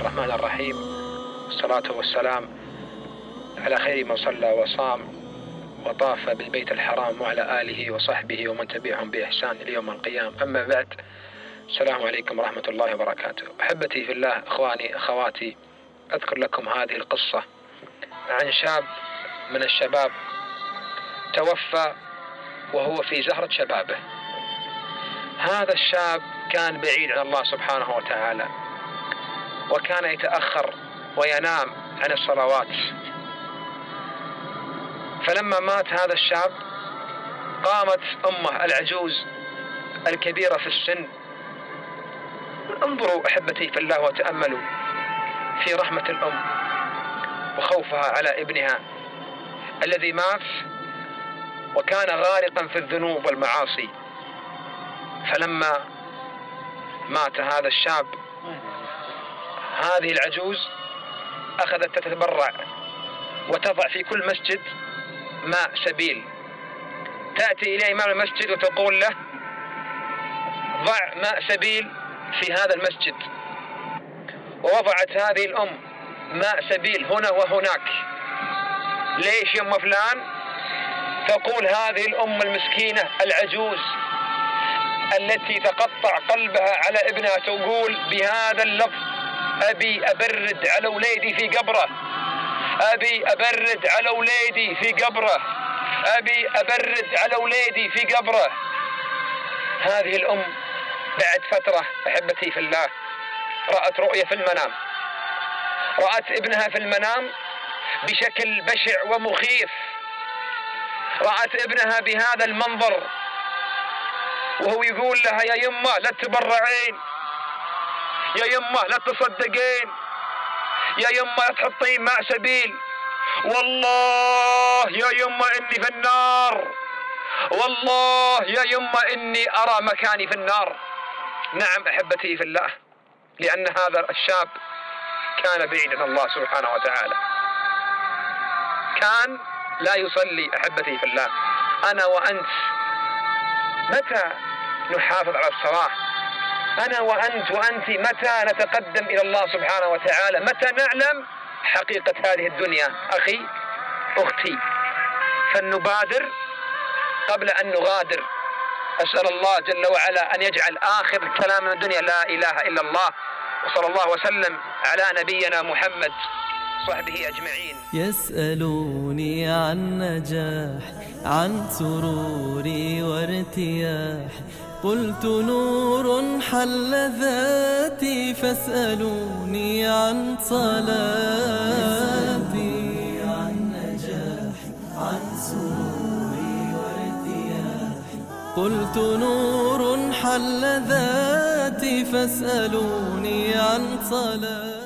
الرحمن الرحيم. والصلاة والسلام على خير من صلى وصام وطاف بالبيت الحرام وعلى آله وصحبه ومن تبعهم بإحسان إلى يوم القيامة. أما بعد السلام عليكم ورحمة الله وبركاته. أحبتي في الله إخواني أخواتي أذكر لكم هذه القصة عن شاب من الشباب توفى وهو في زهرة شبابه. هذا الشاب كان بعيد عن الله سبحانه وتعالى. وكان يتأخر وينام عن الصلوات. فلما مات هذا الشاب قامت أمه العجوز الكبيرة في السن انظروا أحبتي في الله وتأملوا في رحمة الأم وخوفها على ابنها الذي مات وكان غارقا في الذنوب والمعاصي. فلما مات هذا الشاب هذه العجوز أخذت تتبرع وتضع في كل مسجد ماء سبيل. تأتي إلى إمام المسجد وتقول له ضع ماء سبيل في هذا المسجد. ووضعت هذه الأم ماء سبيل هنا وهناك. ليش يم فلان؟ تقول هذه الأم المسكينة العجوز التي تقطع قلبها على ابنها تقول بهذا اللفظ أبي أبرد على وليدي في قبره. أبي أبرد على وليدي في قبره. أبي أبرد على وليدي في قبره. هذه الأم بعد فترة أحبتي في الله رأت رؤية في المنام. رأت ابنها في المنام بشكل بشع ومخيف. رأت ابنها بهذا المنظر وهو يقول لها يا يمه لا تبرعين. يا يمه لا تصدقين. يا يمه لا تحطين ماء سبيل. والله يا يمه إني في النار. والله يا يمه إني أرى مكاني في النار. نعم أحبتي في الله لأن هذا الشاب كان بعيدا عن الله سبحانه وتعالى. كان لا يصلي أحبتي في الله. أنا وأنت متى نحافظ على الصلاة؟ أنا وأنت وأنت متى نتقدم إلى الله سبحانه وتعالى؟ متى نعلم حقيقة هذه الدنيا؟ أخي أختي. فلنبادر قبل أن نغادر. أسأل الله جل وعلا أن يجعل آخر كلام الدنيا لا إله إلا الله. وصلى الله وسلم على نبينا محمد صحبه أجمعين. يسألوني عن نجاح عن سروري وارتياح. قلت نور حل ذاتي فاسألوني عن صلاتي. عن نجاح عن سروري وارتياح قلت نور حل ذاتي فاسألوني عن صلاتي.